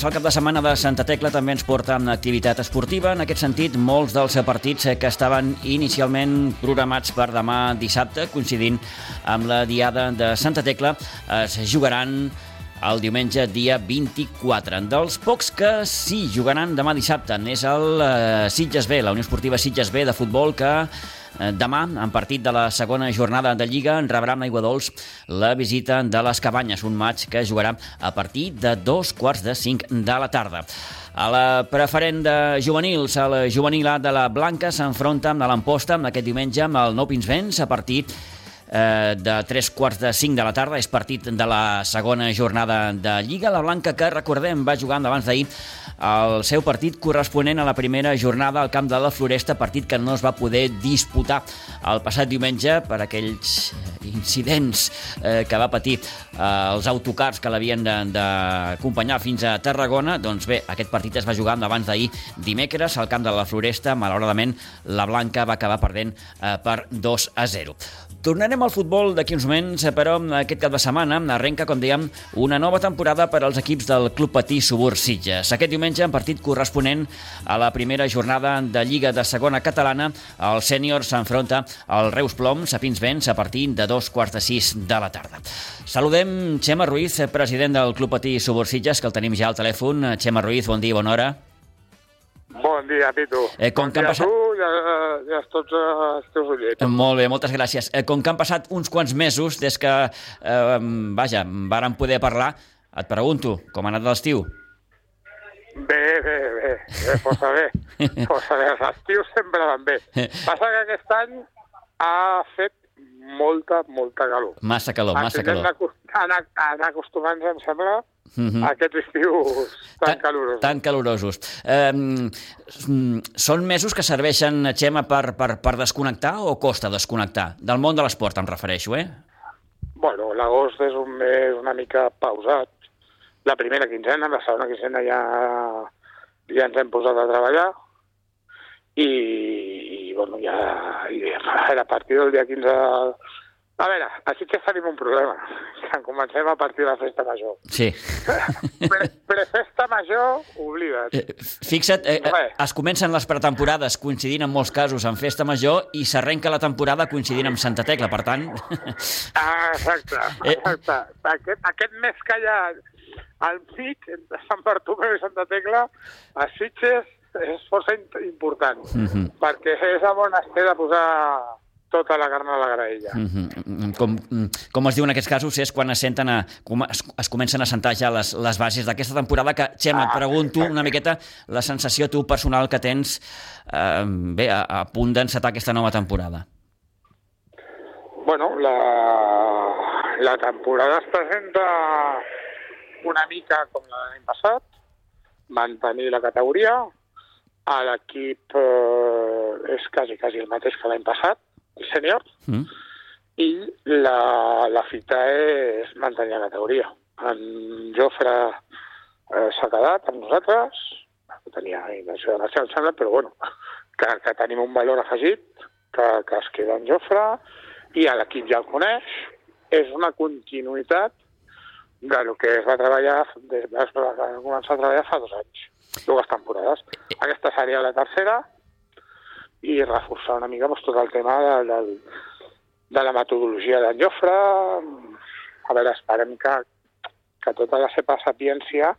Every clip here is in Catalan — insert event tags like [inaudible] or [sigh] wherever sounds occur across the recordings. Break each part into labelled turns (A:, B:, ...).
A: Doncs el cap de setmana de Santa Tecla també ens porta amb activitat esportiva. En aquest sentit, molts dels partits que estaven inicialment programats per demà dissabte, coincidint amb la diada de Santa Tecla, es jugaran el diumenge dia 24. Dels pocs que sí jugaran demà dissabte és el eh, Sitges B, la Unió Esportiva Sitges B de futbol que eh, Demà, en partit de la segona jornada de Lliga, rebrà amb Aigua Dols la visita de les Cabanyes, un maig que jugarà a partir de dos quarts de cinc de la tarda. A la preferent de juvenils, el juvenil A de la Blanca s'enfronta amb l'Amposta aquest diumenge amb el Nou Pinsbens a partir eh, de tres quarts de cinc de la tarda. És partit de la segona jornada de Lliga. La Blanca, que recordem, va jugar abans d'ahir el seu partit corresponent a la primera jornada al camp de la Floresta, partit que no es va poder disputar el passat diumenge per aquells incidents eh, que va patir eh, els autocars que l'havien d'acompanyar fins a Tarragona. Doncs bé, aquest partit es va jugar abans d'ahir dimecres al camp de la Floresta. Malauradament, la Blanca va acabar perdent eh, per 2 a 0. Tornarem al futbol d'aquí uns moments, però aquest cap de setmana arrenca, com dèiem, una nova temporada per als equips del Club Patí Subur Sitges. Aquest diumenge, en partit corresponent a la primera jornada de Lliga de Segona Catalana, el sènior s'enfronta al Reus Ploms a Pinsbens a partir de dos quarts de sis de la tarda. Saludem Xema Ruiz, president del Club Patí Subur Sitges, que el tenim ja al telèfon. Xema Ruiz, bon dia, bona hora.
B: Bon dia, Pitu.
A: Eh, com
B: bon
A: que
B: dia
A: passat-
B: a tu i a, i a tots els teus oients.
A: Molt bé, moltes gràcies. Eh, Com que han passat uns quants mesos des que, eh, vaja, vàrem poder parlar, et pregunto, com ha anat l'estiu?
B: Bé, bé, bé, bé, força bé. [laughs] Força bé, els estius sempre van bé. Passa que aquest any ha fet molta, molta calor.
A: Massa calor, massa
B: Ens
A: calor.
B: anar, anar acostumant em sembla,
A: Mhm.
B: a aquests estius tan calorosos.
A: Tan calorosos. Eh, mm, són mesos que serveixen, Xema, per, per, per desconnectar o costa desconnectar? Del món de l'esport em refereixo, eh?
B: Bueno, l'agost és un mes una mica pausat. La primera quinzena, la segona quinzena ja, ja ens hem posat a treballar i, i bueno, ja, i, a partir del dia 15... A veure, a Sitges tenim un problema, que [laughs] comencem a partir de la festa major.
A: Sí. [laughs]
B: Pre, prefesta major, oblida't.
A: Eh, Fixa't, eh, eh, es comencen les pretemporades coincidint en molts casos amb festa major i s'arrenca la temporada coincidint amb Santa Tecla, per tant...
B: Ah, exacte, [laughs]
A: Eh.
B: exacte. Aquest, aquest mes que hi ha al mig, entre Sant Bartomeu i Santa Tecla, a Sitges és força important,
A: Mhm.
B: perquè és on es té de posar tota la carn a la graella.
A: Mhm. Com, com es diu en aquests casos és quan es, senten a, com es, es comencen a sentar ja les, les bases d'aquesta temporada que, Xema, et
B: Ah,
A: pregunto
B: exacte.
A: una miqueta la sensació tu personal que tens eh, bé, a, a punt d'encetar aquesta nova temporada.
B: Bueno, la, la temporada es presenta una mica com la de l'any passat, mantenir la categoria, a l'equip eh, és quasi, quasi el mateix que l'any passat, sènior,
A: Mm?
B: i la, la fita és mantenir la categoria. En Jofre eh, s'ha quedat amb nosaltres, tenia intenció de marxar, em sembla, però bueno, que, que tenim un valor afegit, que, que es queda en Jofre, i a l'equip ja el coneix, és una continuïtat de lo que es va treballar, des de, es va començar a treballar fa dos anys, dues temporades. Aquesta seria la tercera, i reforçar una mica doncs, tot el tema de, del, de la metodologia d'en Jofre. A veure, esperem que, que tota la seva sapiència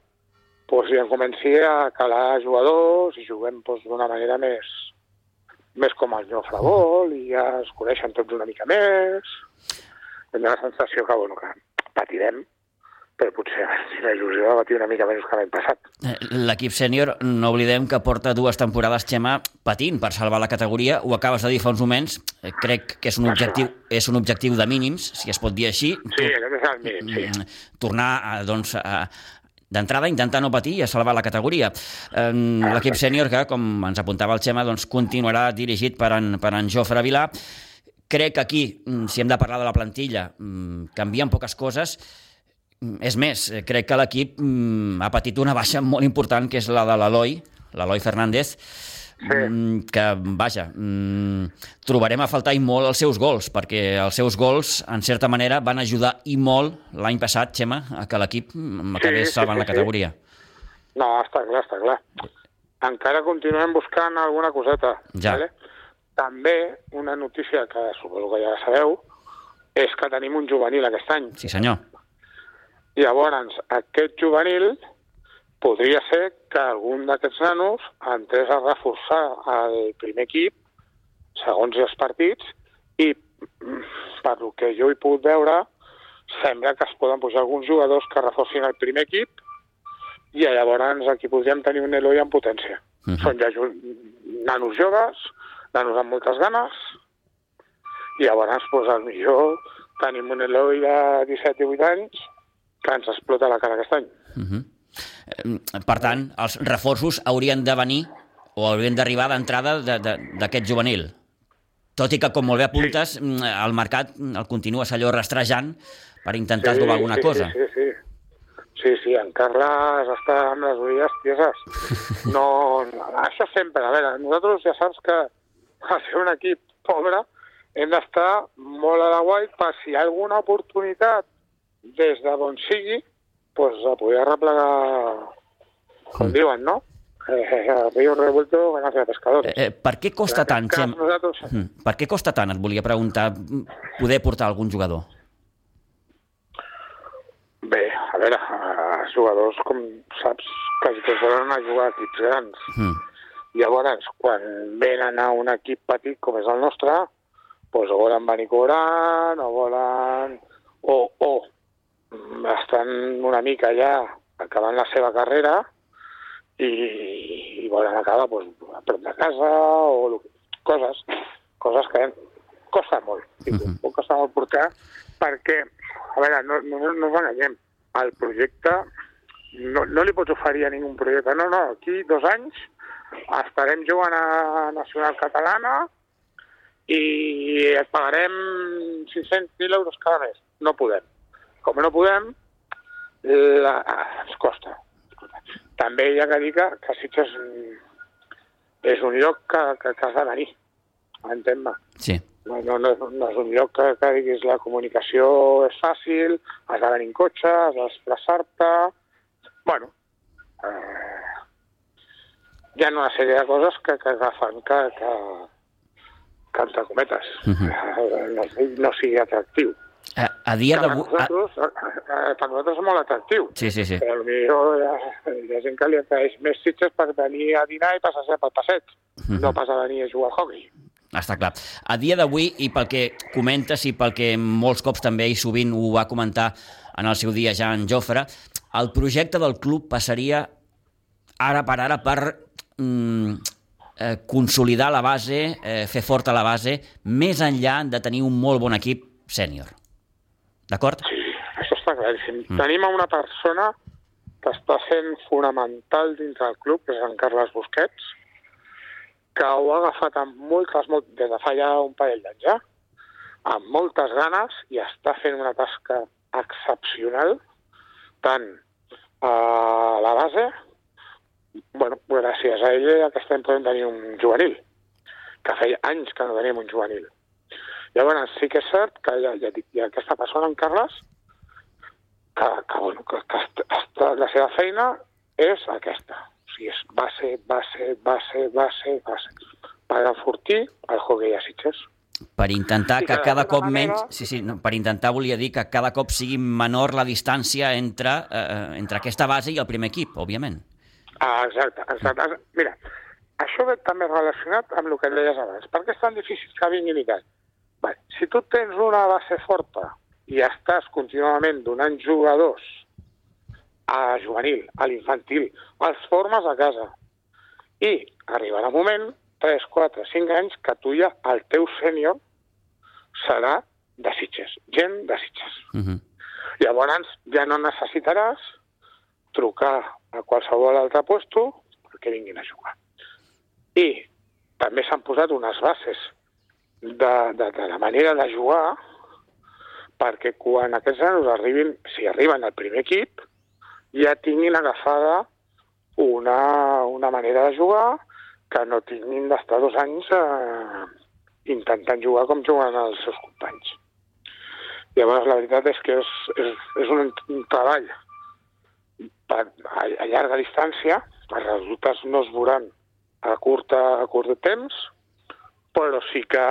B: doncs, ja comenci a calar jugadors i juguem doncs, d'una manera més, més com el Jofre vol i ja es coneixen tots una mica més. Tinc la sensació que, bueno, que patirem, però potser si la il·lusió de patir una mica menys que l'any passat.
A: Eh, L'equip sènior, no oblidem que porta dues temporades, Xema, patint per salvar la categoria. Ho acabes de dir fa uns moments. Eh, Crec que és un objectiu, és un objectiu de mínims, si es pot dir així.
B: Sí, aquest és el mínim, sí.
A: Mm, tornar a, doncs, a, d'entrada intentar no patir i a salvar la categoria. L'equip sènior que, com ens apuntava el Xema, doncs, continuarà dirigit per en, per en Jofre Vilà. Crec que aquí, mm, si hem de parlar de la plantilla, mm, canvien poques coses. Mm, És més, eh, crec que l'equip mm, ha patit una baixa [laughs] molt important, que és la de l'Eloi, l'Eloi Fernández, mm, que, vaja, trobarem a faltar i molt els seus gols, perquè els seus gols, en certa manera, van ajudar i molt l'any passat, Xema, a que l'equip acabés
B: Sí, sí,
A: salvant
B: sí,
A: la
B: sí.
A: categoria.
B: No, està clar, està clar. Encara continuem buscant alguna coseta.
A: Ja.
B: Vale? També una notícia que suposo que ja sabeu és que tenim un juvenil aquest any.
A: Sí, senyor.
B: Llavors, aquest juvenil podria ser que algun d'aquests nanos entrés a reforçar el primer equip segons els partits i mm, per lo que jo he pogut veure sembla que es poden posar alguns jugadors que reforcin el primer equip i llavors aquí podríem tenir un Eloi en potència.
A: Mhm.
B: Són ja nanos joves, nanos amb moltes ganes, i llavors, doncs, al millor tenim un Eloi de 17 i 18 anys que ens explota la cara aquest any.
A: Uh -huh. Per tant, els reforços haurien de venir o haurien d'arribar d'entrada de- de- d'aquest juvenil. Tot i que, com molt bé apuntes, sí. el mercat el continues allò rastrejant per intentar trobar alguna
B: sí,
A: cosa.
B: Sí, sí, sí. Sí, sí, en Carles està amb les orelles tieses. [laughs] No, no, això sempre. A veure, nosaltres ja saps que al ser un equip pobre hem d'estar molt a la guai per si hi ha alguna oportunitat des de d'on sigui, pues, a poder replegar, com
A: Mm.
B: diuen, no? Eh, eh, río revuelto, ganancia de pescadores.
A: Eh, eh, per què costa tant,
B: cas,
A: Xem?
B: nosaltres,
A: Mhm. Per què costa tant, et volia preguntar, poder portar algun jugador?
B: Bé, a veure, els jugadors, com saps, quasi tots volen a jugar a equips grans.
A: Mm.
B: Llavors, quan venen a un equip petit com és el nostre, doncs o volen venir cobrant, o volen... o, o mm, estan una mica ja acabant la seva carrera i, i volen acabar doncs, a prop de casa o coses, coses que costa molt. I
A: Mhm.
B: pot costar molt portar perquè, a veure, no, no, no ens enganyem, el projecte no, no li pots oferir a ningú projecte. No, no, aquí dos anys estarem jugant a Nacional Catalana i et pagarem 500.000 euros cada mes. No podem. Com no podem, la, ens costa. També hi ha que dir que, que Sitges és un lloc que, que, que has de venir, entén-me.
A: Sí.
B: No, no, no, no és un lloc que, que diguis la comunicació és fàcil, has de venir en cotxe, has de desplaçar-te... Bueno, eh, hi ha una sèrie de coses que, que agafen que, que, que entre cometes,
A: Mhm.
B: eh, [laughs] no, no sigui atractiu.
A: A, a dia
B: Per
A: d'avui... A...
B: nosaltres, eh, per nosaltres és molt atractiu.
A: Sí, sí, sí.
B: Però potser hi ha, hi ha gent que li atraeix més Sitges per venir a dinar i passar-se pel passeig,
A: Mhm.
B: no pas a venir a jugar al hockey.
A: Està clar. A dia d'avui, i pel que comentes i pel que molts cops també i sovint ho va comentar en el seu dia ja en Jofre, el projecte del club passaria ara per ara per mm, eh, consolidar la base, eh, fer forta la base, més enllà de tenir un molt bon equip sènior. D'acord?
B: Sí, això està claríssim. Mm. Tenim a una persona que està sent fonamental dintre del club, que és en Carles Busquets, que ho ha agafat amb moltes, molt, des de fa ja un parell d'anys ja, amb moltes ganes i està fent una tasca excepcional, tant a la base, bueno, gràcies a ell aquest any podem tenir un juvenil, que feia anys que no teníem un juvenil. Llavors, sí que és cert que hi ha, hi ha, hi ha aquesta persona, en Carles, que, que, bueno, que, que est- est- la seva feina és aquesta. O sigui, és base, base, base, base, base. Per enfortir el hockey a Sitges.
A: Per intentar
B: I
A: que
B: que
A: cada cop
B: manera-
A: menys... Sí, sí, no, per intentar, volia dir, que cada cop sigui menor la distància entre, eh, entre aquesta base i el primer equip, òbviament.
B: Ah, exacte, exacte. Mira, això ve també relacionat amb el que deies abans. Per què és tan difícil que vinguin i tal? Vale. Si tu tens una base forta i estàs contínuament donant jugadors a juvenil, a l'infantil, els formes a casa. I arribarà un moment, 3, 4, 5 anys, que tu ja, el teu sènior, serà de Sitges, gent de Sitges.
A: Uh -huh.
B: Llavors ja no necessitaràs trucar a qualsevol altre puesto perquè vinguin a jugar. I també s'han posat unes bases de, de, de la manera de jugar perquè quan aquests nanos arribin, si arriben al primer equip, ja tinguin agafada una, una manera de jugar que no tinguin d'estar dos anys eh, intentant jugar com juguen els seus companys. Llavors, la veritat és que és, és, és un, un treball per, a, a llarga distància, els resultats no es veuran a curt, a curt temps, però sí que,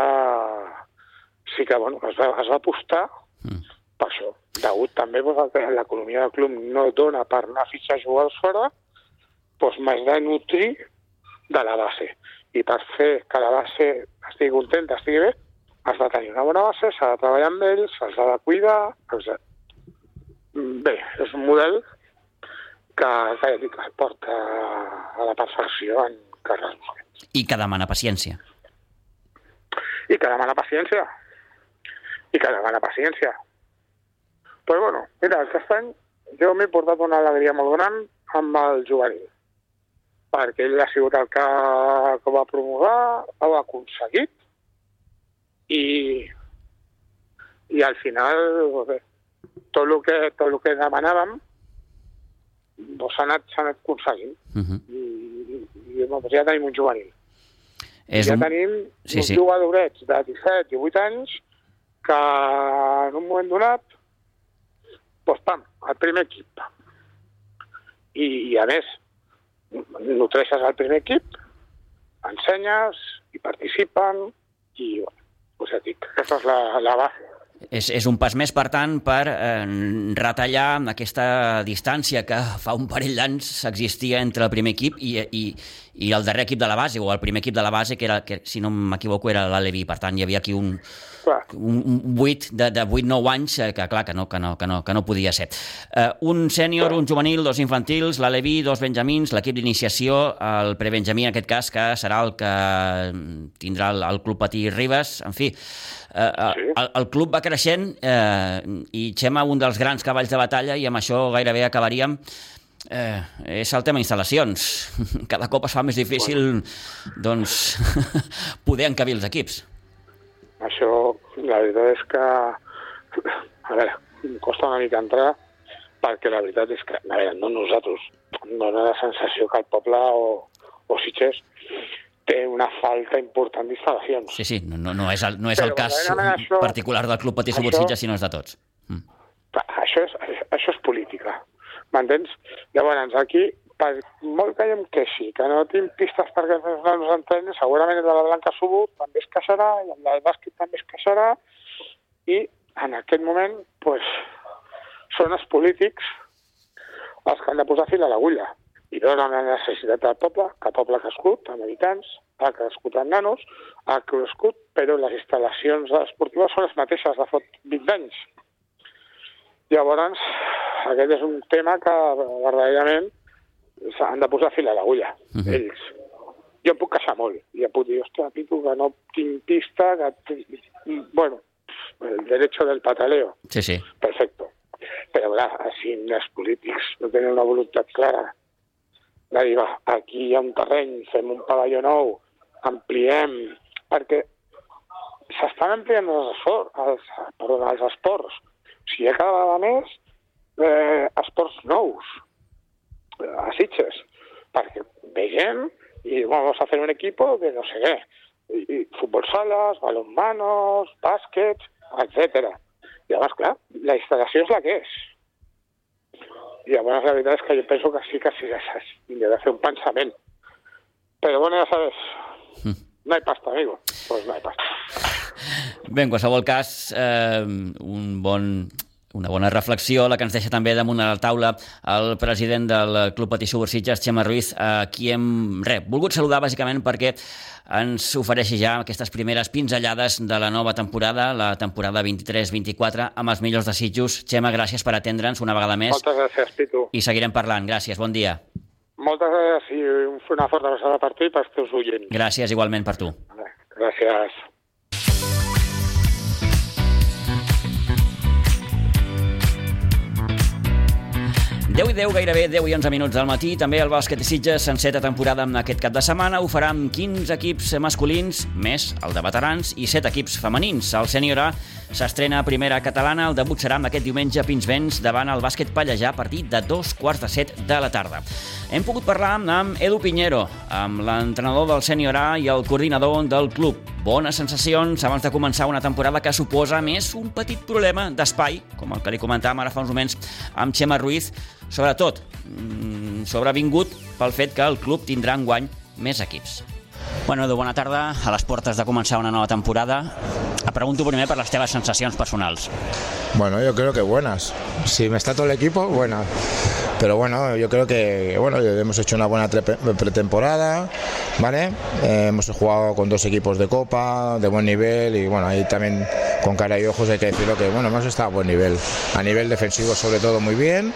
B: sí que bueno, es, va, es va apostar mm. per això. Degut també pues, que l'economia del club no dona per anar a fitxar jugadors fora, doncs m'has de nutrir de la base. I per fer que la base estigui contenta, estigui bé, has de tenir una bona base, s'ha de treballar amb ells, s'ha de cuidar... Etc. Bé, és un model que, que, que es porta a la perfecció en Carles Busquets.
A: I que demana paciència.
B: I que demana paciència. I que demana paciència. Però bueno, mira, aquest any jo m'he portat una alegria molt gran amb el juvenil perquè ell ha sigut el que, que va promoure, ho ha aconseguit i, i al final bé, tot el que, tot el que demanàvem doncs s'ha anat, anat aconseguint. Uh -huh. I, i, i doncs ja tenim un juvenil. És ja un... tenim sí, uns sí. jugadorets de 17 i 18 anys que en un moment donat doncs pam, el primer equip. I, i a més, nutreixes al primer equip, ensenyes i participen i, bueno, us ja dic, aquesta és la, la base.
A: És, és un pas més, per tant, per eh, retallar aquesta distància que fa un parell d'anys existia entre el primer equip i, i, i el darrer equip de la base, o el primer equip de la base, que, era, que si no m'equivoco era l'Alevi. Per tant, hi havia aquí un, un, un 8 de, de 8-9 anys eh, que, clar, que no, que no, que no, que no podia ser. Uh, un sènior, un juvenil, dos infantils, l'Alevi, dos benjamins, l'equip d'iniciació, el prebenjamí, en aquest cas, que serà el que tindrà el, el Club Patí Ribes. En fi, uh, sí. el, el club va creixent uh, i Xema, un dels grans cavalls de batalla, i amb això gairebé acabaríem, eh, és el tema instal·lacions. [laughs] Cada cop es fa més difícil bueno. doncs, [laughs] poder encabir els equips.
B: Això, la veritat és que... A veure, costa una mica entrar perquè la veritat és que, a veure, no nosaltres, dona la sensació que el poble o, o Sitges té una falta important d'instal·lacions.
A: Sí, sí, no, no, és el, no és el cas això, particular del Club Patí Subur Sitges, sinó és de tots. Mm.
B: Això, és, això és política. M'entens? Llavors, aquí, per molt que em queixi, que no tinc pistes perquè els nanos entrenin, segurament el de la Blanca Subur també es queixarà, i el del bàsquet també es queixarà, i en aquest moment, pues, són els polítics els que han de posar fil a l'agulla i donen la necessitat del poble, que el poble ha crescut amb habitants, ha crescut amb nanos, ha crescut, però les instal·lacions esportives són les mateixes de fot 20 anys. Llavors, aquest és un tema que verdaderament s'han de posar fil a l'agulla, uh. -huh. ells. Jo em puc queixar molt, i em puc dir, ostres, Pitu, que no tinc pista, que... Bueno, el derecho del pataleo.
A: Sí, sí.
B: Perfecto. Però, clar, si els polítics no tenen una voluntat clara de dir, va, aquí hi ha un terreny, fem un pavelló nou, ampliem, perquè s'estan ampliant els, esports, els, perdó, els esports si hi ha cada vegada més eh, esports nous a Sitges, perquè vegem i vamos a hacer un equipo de no sé què, i, i futbol sales, balonmanos, bàsquets, etc. I llavors, clar, la instal·lació és la que és. I llavors la veritat és que jo penso que sí que sí, hi ha de fer un pensament. Però bueno, ja sabes, hm. no hay pasta, amigo. Pues no hay pasta.
A: Bé, en qualsevol cas, eh, un bon una bona reflexió, la que ens deixa també damunt de la taula el president del Club Patí Subursitges, Xema Ruiz, a qui hem re, volgut saludar bàsicament perquè ens ofereixi ja aquestes primeres pinzellades de la nova temporada, la temporada 23-24, amb els millors desitjos. Xema, gràcies per atendre'ns una vegada més.
B: Moltes gràcies, Pitu.
A: I seguirem parlant. Gràcies, bon dia.
B: Moltes gràcies i una forta abraçada per tu i pels teus oients.
A: Gràcies, igualment per tu.
B: Gràcies.
A: Deu i 10, gairebé 10 i 11 minuts del matí. També el bàsquet de Sitges s'enceta temporada amb aquest cap de setmana. Ho farà amb 15 equips masculins, més el de veterans, i 7 equips femenins. El sènior A s'estrena a primera catalana. El debut serà amb aquest diumenge a Pinsbens davant el bàsquet pallejà a partir de dos quarts de set de la tarda. Hem pogut parlar amb Edu Pinheiro, amb l'entrenador del sènior A i el coordinador del club. Bones sensacions abans de començar una temporada que suposa més un petit problema d'espai, com el que li comentàvem ara fa uns moments amb Xema Ruiz, sobretot mm, sobrevingut pel fet que el club tindrà en guany més equips. Bueno, Edu, bona tarda. A les portes de començar una nova temporada. Et pregunto primer per les teves sensacions personals.
C: Bueno, yo creo que buenas. Si me está todo el equipo, buenas. Pero bueno, yo creo que bueno, hemos hecho una buena pretemporada, ¿vale? Eh, hemos jugado con dos equipos de Copa, de buen nivel y bueno, ahí también con cara y ojos hay que decirlo que bueno, hemos estado a buen nivel. A nivel defensivo sobre todo muy bien,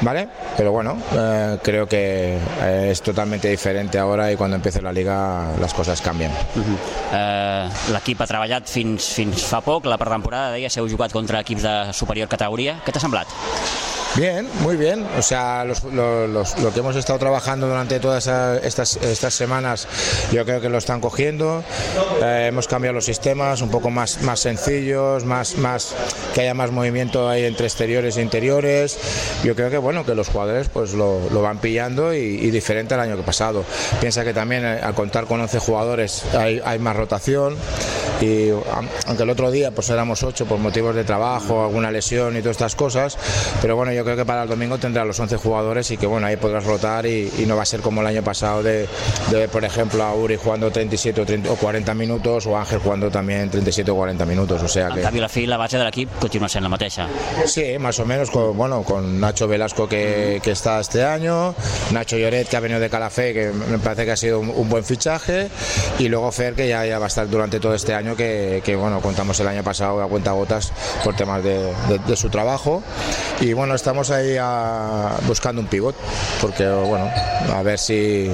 C: ¿vale? Pero bueno, eh, creo que eh, es totalmente diferente ahora y cuando empiece la liga les coses canvien. Uh -huh.
A: eh, L'equip ha treballat fins, fins fa poc, la pretemporada, deia, heu jugat contra equips de superior categoria. Què t'ha semblat?
C: Bien, muy bien. O sea, los, los, lo que hemos estado trabajando durante todas estas, estas semanas, yo creo que lo están cogiendo. Eh, hemos cambiado los sistemas, un poco más, más sencillos, más, más que haya más movimiento ahí entre exteriores e interiores. Yo creo que bueno, que los jugadores pues lo, lo van pillando y, y, diferente al año que pasado. Piensa que también eh, al contar con 11 jugadores hay, hay más rotación y aunque el otro día pues éramos 8 por motivos de trabajo, alguna lesión y todas estas cosas, pero bueno, yo creo que para el domingo tendrá los 11 jugadores y que bueno, ahí podrás rotar y, y no va a ser como el año pasado de, de, por ejemplo, a Uri jugando 37 o, 30, o 40 minutos o Ángel jugando también 37 o 40 minutos. O sea
A: que... En canvi, la fi, la base de l'equip continua sent la mateixa.
C: Sí, más o menos, con, bueno, con Nacho Velasco que, que está este año, Nacho Lloret que ha venido de Calafé, que me parece que ha sido un, un buen fichaje, y luego Fer que ya, ya va a estar durante todo este año, que, que bueno, contamos el año pasado a cuenta gotas por temas de, de, de su trabajo. Y bueno, estamos ahí a, buscando un pivot, porque bueno, a ver si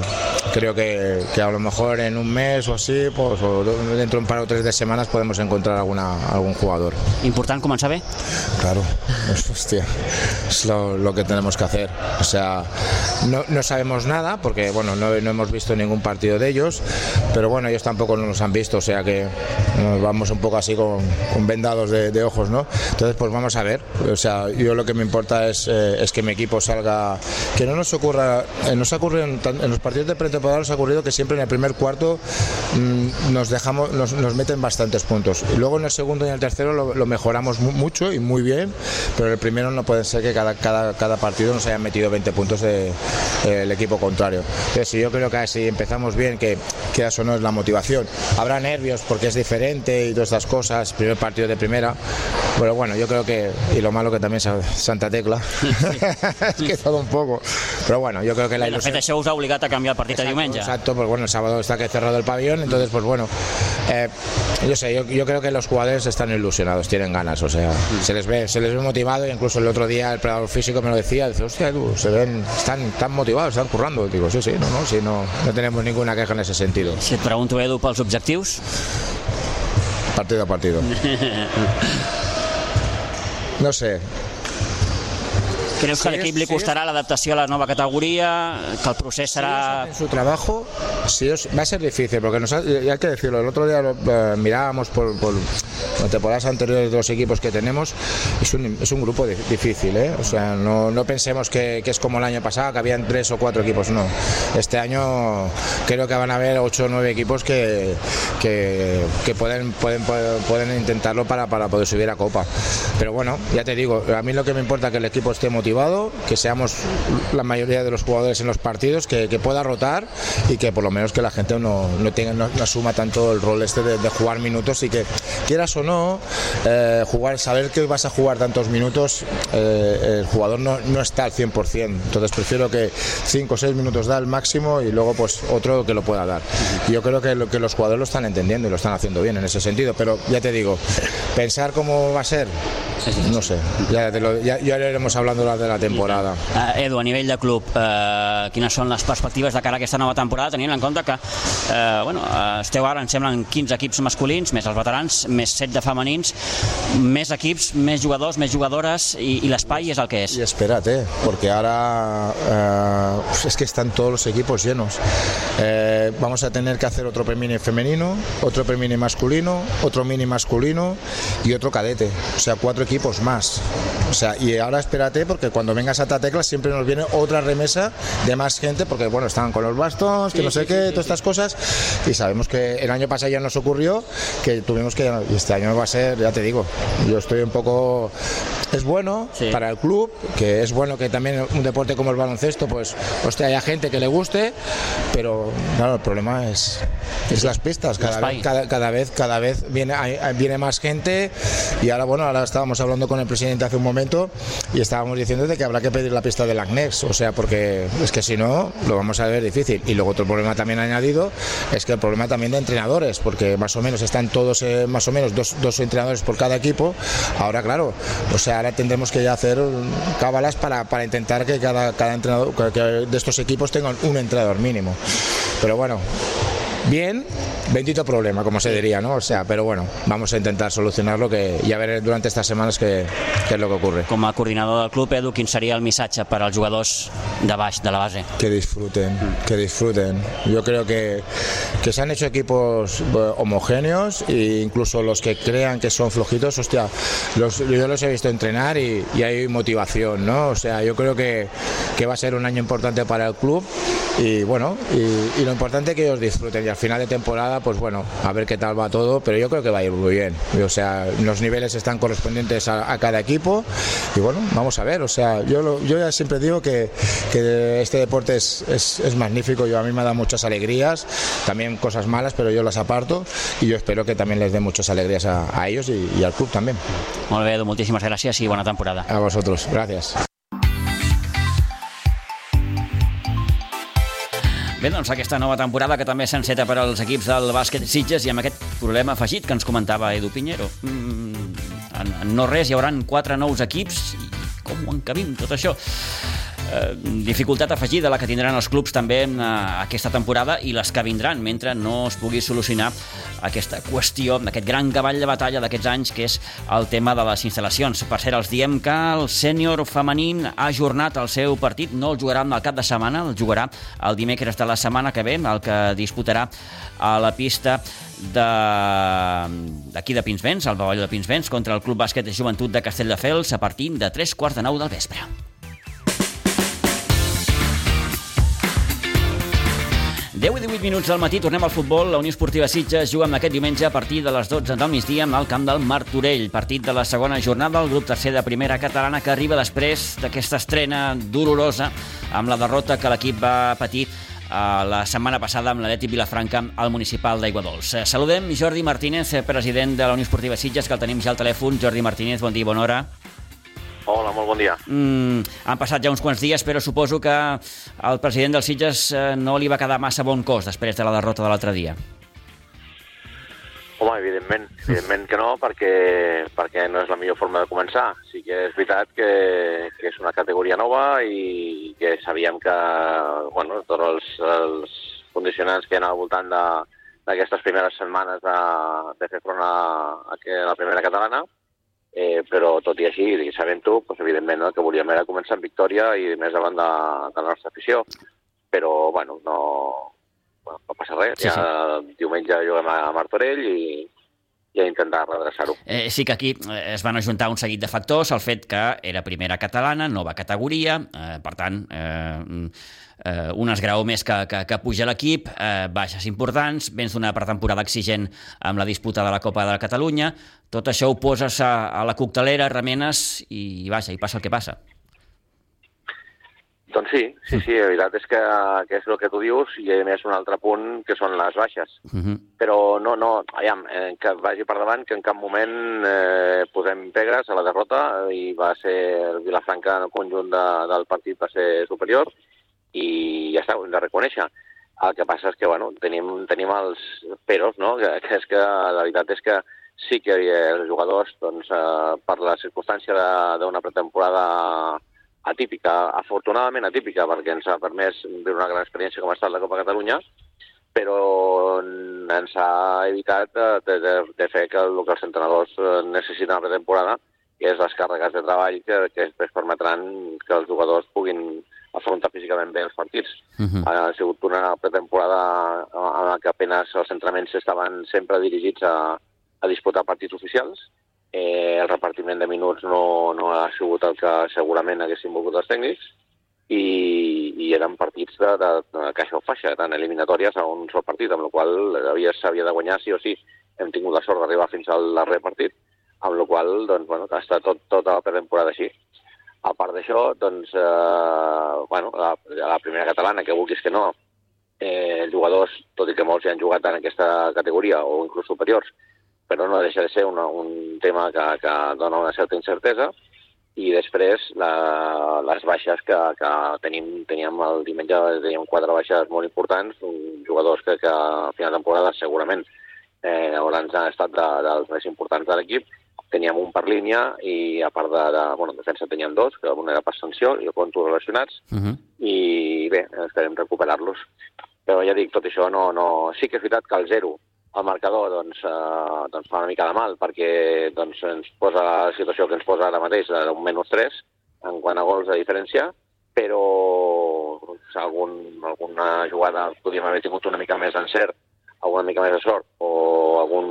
C: creo que, que, a lo mejor en un mes o así, pues, o dentro de un par o tres de semanas podemos encontrar alguna, algún jugador.
A: Important començar bé?
C: Claro, hostia, es lo, lo, que tenemos que hacer. O sea, no, no sabemos nada porque bueno, no, no, hemos visto ningún partido de ellos, pero bueno, ellos tampoco nos han visto, o sea que nos vamos un poco así con, con vendados de, de, ojos, ¿no? Entonces, pues vamos a ver. O sea, yo lo que me importa es, eh, es que mi equipo salga, que no nos ocurra, eh, nos ocurre en, en los partidos de pretemporada nos ha ocurrido que siempre en el primer cuarto mmm, nos dejamos, nos, nos, meten bastantes puntos. Y luego en el segundo y en el tercero lo, lo mejoramos mu mucho y muy bien, pero el primero no puede ser que cada, cada, cada partido nos hayan metido 20 puntos de, el equipo contrario. Entonces, yo creo que si empezamos bien, que, que eso no es la motivación. Habrá nervios porque es diferente y todas estas cosas, primer partido de primera, pero bueno, yo creo que, y lo malo que también Santa Tecla, [laughs] es que todo un poco. Pero bueno, yo creo que la
A: ilusión... De fet, això us ha obligat a canviar el partit
C: exacto,
A: diumenge.
C: Exacto, pues bueno, el sábado está que cerrado el pabellón, entonces pues bueno, eh, yo sé, yo, yo, creo que los jugadores están ilusionados, tienen ganas, o sea, mm. se les ve, se les ve motivado, incluso el otro día el preparador físico me lo decía, dice, hostia, Edu, se ven, están tan motivados, están currando. Digo, sí, sí, no, no, sí, no, no tenemos ninguna queja en ese sentido.
A: Si et pregunto, Edu, pels objectius?
C: Partido a partido. [laughs] no sé,
A: ¿Crees que al equipo le costará la adaptación a la nueva categoría? ¿Que el procés será...?
C: Si su trabajo es, va a ser difícil, porque nos ha, hay que decirlo, el otro día lo, eh, mirábamos por, por las temporadas anteriores de los equipos que tenemos, es un, es un grupo difícil, ¿eh? o sea, no, no pensemos que, que, es como el año pasado, que habían tres o cuatro equipos, no. Este año creo que van a haber ocho o nueve equipos que, que, que pueden, pueden, pueden intentarlo para, para poder subir a Copa. Pero bueno, ya te digo, a mí lo que me importa es que el equipo esté motivado, que seamos la mayoría de los jugadores en los partidos, que, que pueda rotar y que por lo menos que la gente no, no, tenga, no, no asuma tanto el rol este de, de, jugar minutos y que quieras o no, eh, jugar, saber que vas a jugar tantos minutos, eh, el jugador no, no, está al 100%. Entonces prefiero que 5 o 6 minutos da el máximo y luego pues otro que lo pueda dar. Yo creo que, lo, que los jugadores lo están entendiendo y lo están haciendo bien en ese sentido. Pero ya te digo, pensar cómo va a ser, no sé, ya, lo, ya, ya iremos hablando de la temporada.
A: Uh, Edu, a nivell de club, uh, quines són les perspectives de cara a aquesta nova temporada, tenint en compte que eh, bueno, esteu ara, em semblen 15 equips masculins, més els veterans, més 7 de femenins, més equips, més jugadors, més jugadores i, y l'espai és el que és.
C: Y espérate, porque ahora eh, es que están todos los equipos llenos. Eh, vamos a tener que hacer otro premini femenino, otro premini masculino, otro mini masculino y otro cadete. O sea, cuatro equipos equipos más. O sea, y ahora espérate porque cuando venga Santa Tecla siempre nos viene otra remesa de más gente porque, bueno, estaban con los bastones, que no sé qué, todas estas cosas. Y sabemos que el año pasado ya nos ocurrió que tuvimos que, y este año va a ser, ya te digo, yo estoy un poco es bueno para el club, que es bueno que también un deporte como el baloncesto, pues, hostia, haya gente que le guste, pero claro, el problema es, es las pistas. Cada vez, cada, vez, cada vez viene, viene más gente y ahora, bueno, ahora estábamos hablando con el presidente hace un momento y estábamos diciendo que habrá que pedir la pista del ACNEX, o sea, porque es que si no, lo vamos a ver difícil. Y luego otro problema también añadido es que el problema también de entrenadores, porque más o menos están todos, eh, más o menos dos, dos entrenadores por cada equipo. Ahora, claro, o sea, ahora tendremos que ya hacer cábalas para, para intentar que cada, cada entrenador de estos equipos tengan un entrenador mínimo. Pero bueno, bien, bendito problema, como se diría, ¿no? O sea, pero bueno, vamos a intentar solucionarlo que, i a veure durant estas setmanes què, què és lo que ocurre.
A: Com a coordinador del club, Edu, quin seria el missatge per als jugadors de baix, de la base?
C: Que disfruten, que disfruten. Yo creo que, que se han hecho equipos eh, homogéneos e incluso los que crean que son flojitos, hostia, los, yo los he visto entrenar y, y hay motivación, ¿no? O sea, yo creo que, que va a ser un año importante para el club y bueno, y, y lo importante es que ellos disfruten y al final de temporada, pues bueno, a ver qué tal va todo, pero yo creo que va a ir muy bien. O sea, los niveles están correspondientes a, a cada equipo y bueno, vamos a ver. O sea, yo, lo, yo ya siempre digo que, que este deporte es, es, es, magnífico, yo a mí me da muchas alegrías, también cosas malas, pero yo las aparto y yo espero que también les dé muchas alegrías a, a ellos y, y, al club también.
A: Molt bé, moltíssimes gràcies i bona temporada.
C: A vosotros, gracias.
A: Bé, doncs aquesta nova temporada que també s'enceta per als equips del bàsquet Sitges i amb aquest problema afegit que ens comentava Edu Pinheiro. Mm, en, en no res hi hauran quatre nous equips i com ho encabim tot això? Eh, dificultat afegida la que tindran els clubs també eh, aquesta temporada i les que vindran mentre no es pugui solucionar aquesta qüestió, aquest gran cavall de batalla d'aquests anys que és el tema de les instal·lacions. Per cert, els diem que el sènior femení ha ajornat el seu partit, no el jugarà al cap de setmana, el jugarà el dimecres de la setmana que ve, el que disputarà a la pista d'aquí de, de Pinsbens, al pavelló de Pinsbens, contra el Club Bàsquet de Joventut de Castelldefels a partir de 3 quarts de 9 del vespre. 10 i 18 minuts del matí, tornem al futbol. La Unió Esportiva Sitges juga amb aquest diumenge a partir de les 12 del migdia amb el camp del Martorell. Partit de la segona jornada del grup tercer de primera catalana que arriba després d'aquesta estrena dolorosa amb la derrota que l'equip va patir uh, la setmana passada amb l'Atleti Vilafranca al municipal d'Aiguadols. Saludem Jordi Martínez, president de la Unió Esportiva Sitges, que el tenim ja al telèfon. Jordi Martínez, bon dia, bona hora.
D: Hola, molt bon dia.
A: Mm, han passat ja uns quants dies, però suposo que al president dels Sitges eh, no li va quedar massa bon cos després de la derrota de l'altre dia.
D: Home, evidentment, evidentment que no, perquè, perquè no és la millor forma de començar. Sí que és veritat que, que és una categoria nova i que sabíem que bueno, tots els, els condicionants que hi ha al voltant d'aquestes primeres setmanes de, de fer front a, a, a la primera catalana, eh, però tot i així, i sabent-ho, doncs, evidentment el que volíem era començar amb victòria i més davant de, de la nostra afició. Però, bueno, no, bueno, no passa res. Sí, ja sí. diumenge juguem a Martorell i, i a intentar redreçar-ho.
A: Eh, sí que aquí eh, es van ajuntar un seguit de factors, el fet que era primera catalana, nova categoria, eh, per tant, eh, eh, un esgrau més que, que, que puja l'equip, eh, baixes importants, vens d'una pretemporada exigent amb la disputa de la Copa de la Catalunya, tot això ho poses a, a la coctelera, remenes i, i vaja, i passa el que passa.
D: Doncs sí, sí, sí, la veritat és que, que és el que tu dius i a més un altre punt que són les baixes. Uh -huh. Però no, no, aviam, eh, que vagi per davant que en cap moment eh, posem pegres a la derrota i va ser el Vilafranca en el conjunt de, del partit va ser superior i ja està, ho hem de reconèixer. El que passa és que, bueno, tenim, tenim els peros, no?, que, que és que la veritat és que sí que els jugadors, doncs, eh, per la circumstància d'una pretemporada atípica, afortunadament atípica, perquè ens ha permès viure una gran experiència com ha estat la Copa Catalunya, però ens ha evitat de, de, de fer que el que els entrenadors necessiten a la pretemporada, que és les càrregues de treball que, que després permetran que els jugadors puguin afrontar físicament bé els partits. Uh -huh. Ha sigut una pretemporada en la que apenas els entrenaments estaven sempre dirigits a, a disputar partits oficials eh, el repartiment de minuts no, no ha sigut el que segurament haguessin volgut els tècnics, i, i eren partits de, de, de caixa o faixa, tant eliminatòries a un sol partit, amb la qual s'havia de guanyar sí o sí. Hem tingut la sort d'arribar fins al darrer partit, amb la qual doncs, bueno, estat tot, tota la pretemporada així. A part d'això, doncs, eh, bueno, la, la primera catalana, que vulguis que no, eh, jugadors, tot i que molts ja han jugat en aquesta categoria o inclús superiors, però no deixa de ser una, un tema que, que dona una certa incertesa, i després la, les baixes que, que tenim, teníem el diumenge, teníem quatre baixes molt importants, jugadors que, que a final de temporada segurament eh, hauran estat de, dels més importants de l'equip, teníem un per línia i a part de, de bueno, en defensa teníem dos, que un era per sanció i el conto relacionats, uh -huh. i bé, esperem recuperar-los. Però ja dic, tot això no, no... Sí que és veritat que el zero el marcador doncs, eh, doncs fa una mica de mal perquè doncs, ens posa la situació que ens posa ara mateix d'un menys 3 en quant a gols de diferència, però doncs, algun, alguna jugada podríem haver tingut una mica més d'encert, alguna mica més de sort, o algun,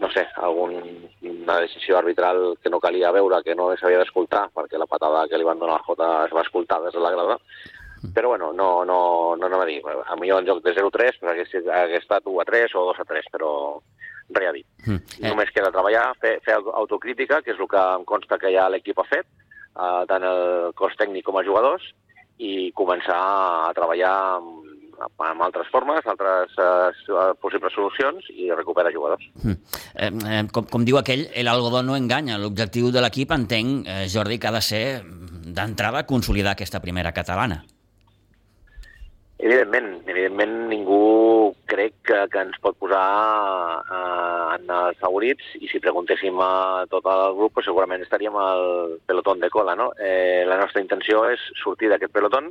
D: no sé, alguna decisió arbitral que no calia veure, que no s'havia d'escoltar, perquè la patada que li van donar a Jota es va escoltar des de la grada, però bueno, no, no, no no a dir. A millor en joc de 0-3 pues, hagués, hagués estat 1-3 o 2-3, però res a dir. Mm. Eh. Només queda treballar, fer, fer autocrítica, que és el que em consta que ja l'equip ha fet, eh, tant el cos tècnic com a jugadors, i començar a treballar amb, amb altres formes, altres eh, possibles solucions i recuperar jugadors. Mm.
A: Eh, eh, com, com diu aquell, el algodó no enganya. L'objectiu de l'equip, entenc, eh, Jordi, que ha de ser d'entrada consolidar aquesta primera catalana.
D: Evidentment, evidentment ningú crec que, que ens pot posar eh, en favorits i si preguntéssim a tot el grup pues segurament estaríem al pelotón de cola. No? Eh, la nostra intenció és sortir d'aquest pelotón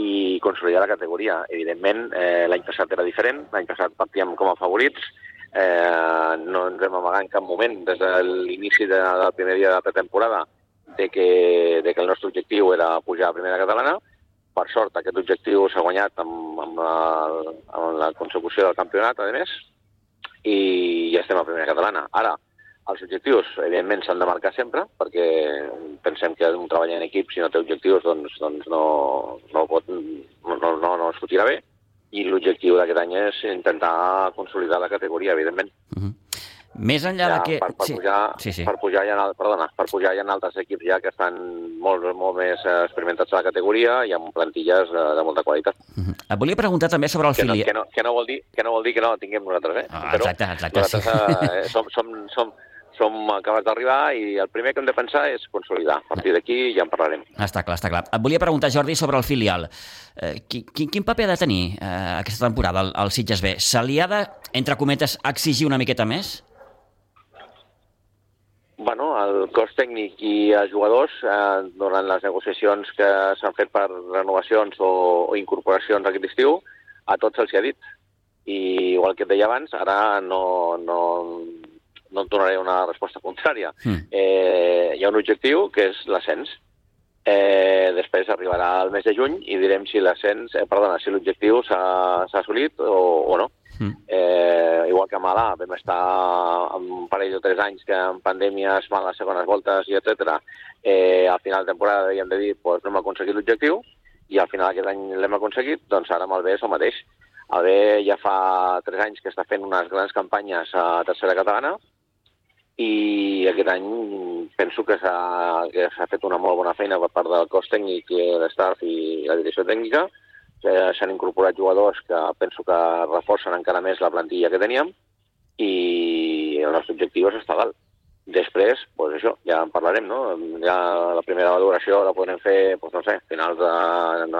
D: i consolidar la categoria. Evidentment, eh, l'any passat era diferent, l'any passat partíem com a favorits, eh, no ens hem amagat en cap moment des de l'inici de, del primer dia de la pretemporada de que, de que el nostre objectiu era pujar a primera catalana, per sort, aquest objectiu s'ha guanyat amb, amb, la, amb la consecució del campionat, a més, i ja estem a primera catalana. Ara, els objectius, evidentment, s'han de marcar sempre, perquè pensem que un treball en equip, si no té objectius, doncs, doncs no, no, pot, no, no, no sortirà bé, i l'objectiu d'aquest any és intentar consolidar la categoria, evidentment. Uh mhm. -huh.
A: Més enllà
D: ja,
A: de que...
D: Per, per, sí. pujar, sí, sí. per pujar ja, perdona, per pujar ja en altres equips ja que estan molt, molt més experimentats a la categoria i amb plantilles de, de molta qualitat. Uh
A: -huh. Et volia preguntar també sobre el filial...
D: No, que, no, que, no vol dir, que no vol dir que no la tinguem nosaltres, eh?
A: Ah, Però exacte, exacte.
D: Nosaltres sí. eh, som, som, som, som acabats d'arribar i el primer que hem de pensar és consolidar. A partir d'aquí ja en parlarem.
A: Està clar, està clar. Et volia preguntar, Jordi, sobre el filial. Eh, quin, quin paper ha de tenir eh, aquesta temporada el, el Sitges B? Se li ha de, entre cometes, exigir una miqueta més?
D: Bueno, el cos tècnic i els jugadors, eh, durant les negociacions que s'han fet per renovacions o, o incorporacions aquest estiu, a tots se'ls ha dit. I igual que et deia abans, ara no, no, no et donaré una resposta contrària. Mm. Eh, hi ha un objectiu que és l'ascens. Eh, després arribarà el mes de juny i direm si l'ascens, eh, perdona, si l'objectiu s'ha assolit o, o no. Mm. Eh, igual que Malà, vam estar un parell o tres anys que en pandèmia es fan les segones voltes i etc. Eh, al final de temporada havíem de dir pues, no hem aconseguit l'objectiu i al final aquest any l'hem aconseguit, doncs ara amb el B és el mateix. El B ja fa tres anys que està fent unes grans campanyes a tercera catalana i aquest any penso que s'ha fet una molt bona feina per part del cos tècnic, l'estaff i la direcció tècnica, s'han incorporat jugadors que penso que reforcen encara més la plantilla que teníem i el nostre objectiu és estar dalt. Després, doncs això, ja en parlarem, no? Ja la primera valoració la podrem fer, doncs no sé, finals de,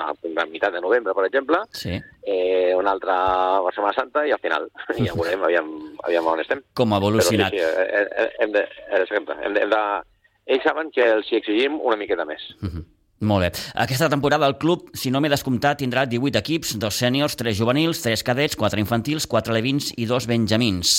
D: a meitat de novembre, per exemple,
A: sí.
D: eh, una altra a Setmana Santa i al final. I [laughs] ja veurem, aviam, aviam on estem.
A: Com ha evolucionat.
D: Però sí, sí, eh, eh, hem de, hem de, hem de, ells saben que els hi exigim una miqueta més. Uh
A: -huh. Molt bé. Aquesta temporada el club, si no m'he descomptat, tindrà 18 equips, dos sèniors, tres juvenils, tres cadets, quatre infantils, quatre levins i dos benjamins.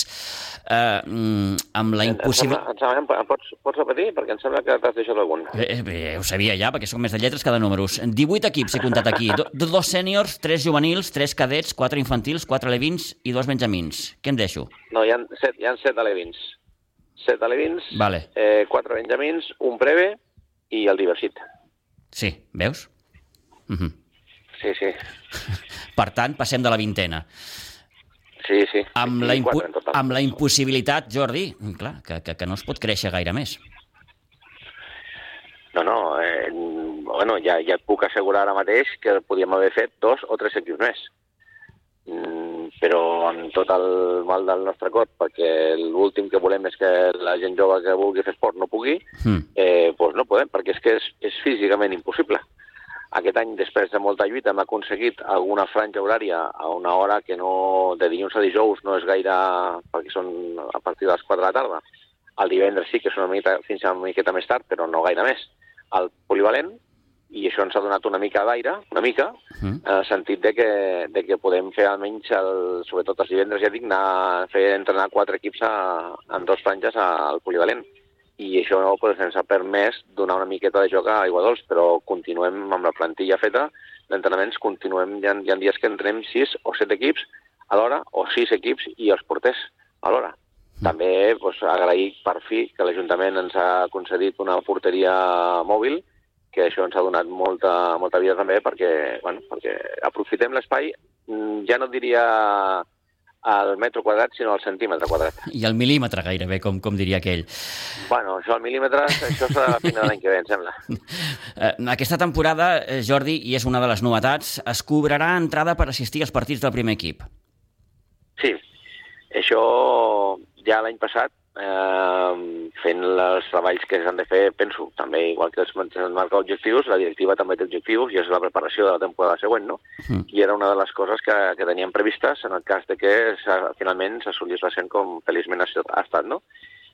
A: Uh, amb la impossible...
D: Em sembla, em sembla, em pots, pots repetir? Perquè em sembla que t'has deixat algun.
A: Eh, eh, ho sabia ja, perquè sóc més de lletres que de números. 18 equips he comptat aquí. Do, dos sèniors, tres juvenils, tres cadets, quatre infantils, quatre levins i dos benjamins. Què em deixo?
D: No, hi ha set, hi ha set alevins. set alevins,
A: Vale.
D: eh, quatre benjamins, un breve i el diversit.
A: Sí, veus? Uh -huh.
D: Sí, sí.
A: Per tant, passem de la vintena.
D: Sí, sí.
A: Amb, la, impu
D: quatre
A: amb la impossibilitat, Jordi, clar, que, que, que no es pot créixer gaire més.
D: No, no, eh, bueno, ja, ja et puc assegurar ara mateix que podíem haver fet dos o tres equips més. Mm, però amb tot el mal del nostre cor, perquè l'últim que volem és que la gent jove que vulgui fer esport no pugui,
A: Mm.
D: eh, doncs no podem, perquè és que és, és físicament impossible. Aquest any, després de molta lluita, hem aconseguit alguna franja horària a una hora que no, de dilluns a dijous no és gaire, perquè són a partir de les 4 de la tarda. El divendres sí que és una miqueta, fins a una miqueta més tard, però no gaire més. El polivalent, i això ens ha donat una mica d'aire, una mica,
A: Mm.
D: en el sentit de que, de que podem fer almenys, el, sobretot els divendres, ja dic, anar, fer entrenar quatre equips a, en dos franges al polivalent. I això no, pues, ens ha permès donar una miqueta de joc a Aiguadols, però continuem amb la plantilla feta d'entrenaments, continuem, hi ha, hi ha dies que entrenem sis o set equips a l'hora, o sis equips i els porters a l'hora. També pues, agrair per fi que l'Ajuntament ens ha concedit una porteria mòbil, que això ens ha donat molta, molta vida també perquè, bueno, perquè aprofitem l'espai, mm, ja no diria al metro quadrat, sinó al centímetre quadrat.
A: I el mil·límetre gairebé, com, com diria aquell.
D: Bueno, això al mil·límetre, això serà la final de l'any que ve, em sembla. [laughs]
A: Eh, aquesta temporada, eh, Jordi, i és una de les novetats, es cobrarà entrada per assistir als partits del primer equip.
D: Sí, això ja l'any passat, eh, fent els treballs que s'han de fer, penso, també igual que es marca objectius, la directiva també té objectius i és la preparació de la temporada següent, no?
A: Mm.
D: I era una de les coses que, que teníem previstes en el cas de que finalment s'assolís l'ascent com feliçment ha ha estat, no?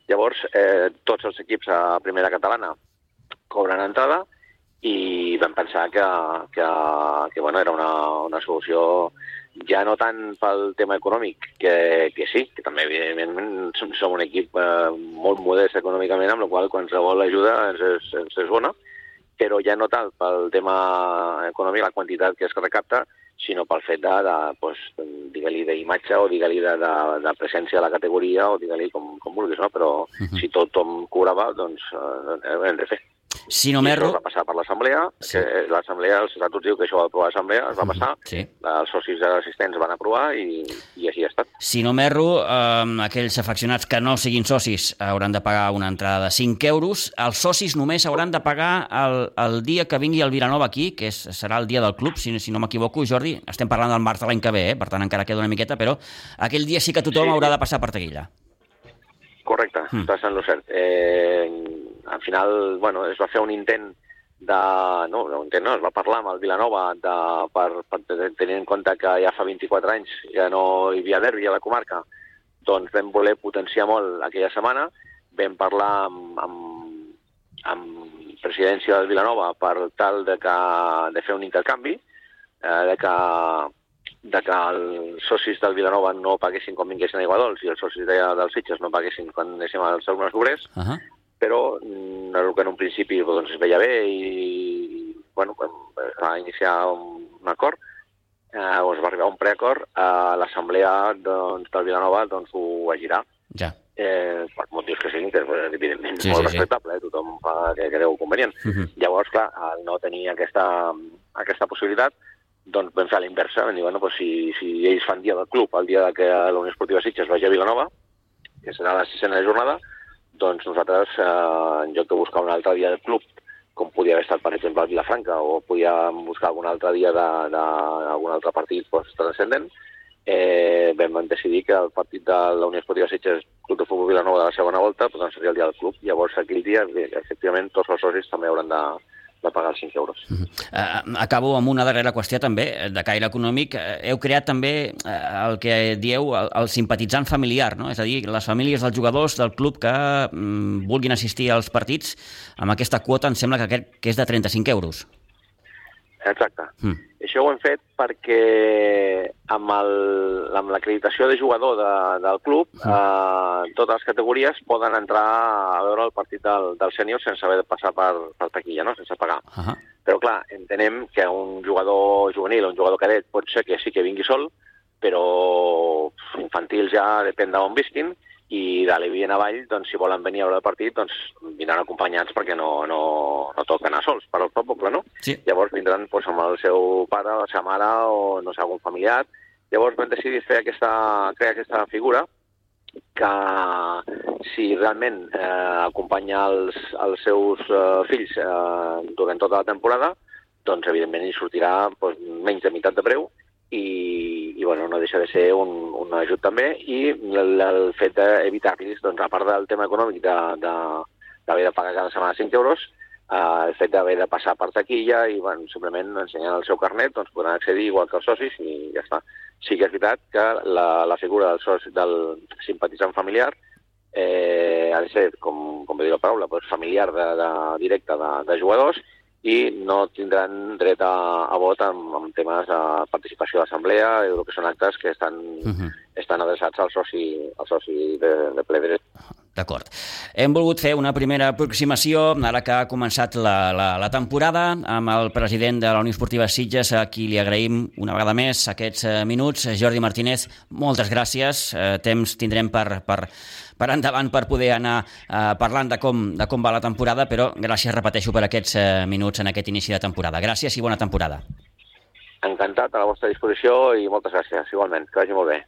D: Llavors, eh, tots els equips a primera catalana cobren entrada i vam pensar que, que, que bueno, era una, una solució ja no tant pel tema econòmic, que, que sí, que també evidentment som, som un equip eh, molt modest econòmicament, amb la qual qualsevol ajuda ens és, ens és bona, però ja no tant pel tema econòmic, la quantitat que es recapta, sinó pel fet de, de pues, digue-li d'imatge o digue-li de, de, de presència a la categoria o digue-li com, com vulguis, no? Però si tothom cobrava, doncs eh, ho hem de fer.
A: Si no m'erro...
D: va passar per l'assemblea,
A: Sí.
D: l'assemblea, els estatuts diu que això va aprovar l'assemblea, es va passar,
A: Sí.
D: els socis assistents van aprovar i, i així ha estat.
A: Si no m'erro, eh, aquells afeccionats que no siguin socis hauran de pagar una entrada de 5 euros. Els socis només hauran de pagar el, el dia que vingui el Vilanova aquí, que és, serà el dia del club, si, si no m'equivoco, Jordi. Estem parlant del març de l'any que ve, eh? per tant encara queda una miqueta, però aquell dia sí que tothom
D: Sí.
A: haurà de passar per taquilla.
D: Correcte,
A: Mm.
D: mm. estàs en lo cert. Eh, al final, bueno, es va fer un intent de... No, intent no, es va parlar amb el Vilanova de, per, per tenir en compte que ja fa 24 anys ja no hi havia derbi a la comarca, doncs vam voler potenciar molt aquella setmana, vam parlar amb, amb, amb presidència del Vilanova per tal de, que, de fer un intercanvi, eh, de que de que els socis del Vilanova no paguessin quan vinguessin a Iguadols i els socis de, dels Sitges no paguessin quan anéssim als algunes obrers,
A: Uh -huh.
D: Però mm, el que en un principi doncs, es veia bé i bueno, es va iniciar un, un acord, eh, o es va arribar a un preacord, eh, l'assemblea doncs, del Vilanova doncs, ho va girar
A: Ja.
D: eh, per motius que siguin, que eh, evidentment
A: Sí,
D: és molt
A: sí, sí.
D: respectable, eh? tothom fa que creu convenient.
A: Uh -huh.
D: Llavors, clar, al no tenir aquesta, aquesta possibilitat, doncs vam fer la inversa, vam dir, bueno, doncs si, si ells fan dia del club, el dia que la Unió Esportiva Sitges vagi a Vilanova, que serà la sisena jornada, doncs nosaltres, eh, en lloc de buscar un altre dia del club, com podia haver estat, per exemple, a Vilafranca, o podíem buscar algun altre dia d'algun altre partit doncs, transcendent, eh, vam decidir que el partit de la Unió Esportiva Sitges Club de Futbol Vilanova de la segona volta doncs, seria el dia del club. Llavors, aquell dia, efectivament, tots els socis també hauran de, de pagar els 5 euros.
A: Uh, acabo amb una darrera qüestió també, eh, de caire econòmic. Eh, Heu creat també el que dieu el, el simpatitzant familiar, no? és a dir, les famílies dels jugadors del club que mm, vulguin assistir als partits amb aquesta quota em sembla que, aquest, que és de 35 euros.
D: Exacte.
A: Mm.
D: Això ho hem fet perquè amb el- amb l'acreditació de jugador de, del club, eh, totes les categories poden entrar a veure el partit del, del sènior sense haver de passar per, per taquilla, no? sense pagar.
A: Uh -huh.
D: Però, clar, entenem que un jugador juvenil o un jugador cadet pot ser que sí que vingui sol, però infantil ja depèn d'on visquin, i de l'Evi en avall, doncs, si volen venir a veure el partit, doncs vindran acompanyats perquè no, no, no toca anar sols per al poble, no?
A: Sí.
D: Llavors vindran doncs, amb el seu pare, la seva mare o no sé, algun familiar. Llavors vam decidir fer aquesta, crear aquesta figura que si realment eh, acompanya els, els seus eh, fills eh, durant tota la temporada, doncs evidentment hi sortirà doncs, menys de meitat de preu i, i bueno, no deixa de ser un, un ajut també i el, el fet d'evitar-los, doncs, a part del tema econòmic d'haver de, de, de pagar cada setmana 5 euros, eh, el fet d'haver de passar per taquilla i bueno, simplement ensenyant el seu carnet doncs, podran accedir igual que els socis i ja està. Sí que és veritat que la, la figura del, soci, del simpatitzant familiar eh, ha de ser, com, com bé dir la paraula, doncs, familiar de, de, directe de, de jugadors i no tindran dret a, a vot en, en temes de participació d'assemblea el que són actes que estan, uh -huh. estan adreçats al soci, al soci de, de ple dret.
A: D'acord. Hem volgut fer una primera aproximació, ara que ha començat la, la, la temporada, amb el president de la Unió Esportiva Sitges, a qui li agraïm una vegada més aquests eh, minuts. Jordi Martínez, moltes gràcies. Eh, temps tindrem per, per per endavant per poder anar eh, parlant de com, de com va la temporada, però gràcies, repeteixo, per aquests minuts en aquest inici de temporada. Gràcies i bona temporada.
D: Encantat, a la vostra disposició i moltes gràcies, igualment. Que vagi molt bé.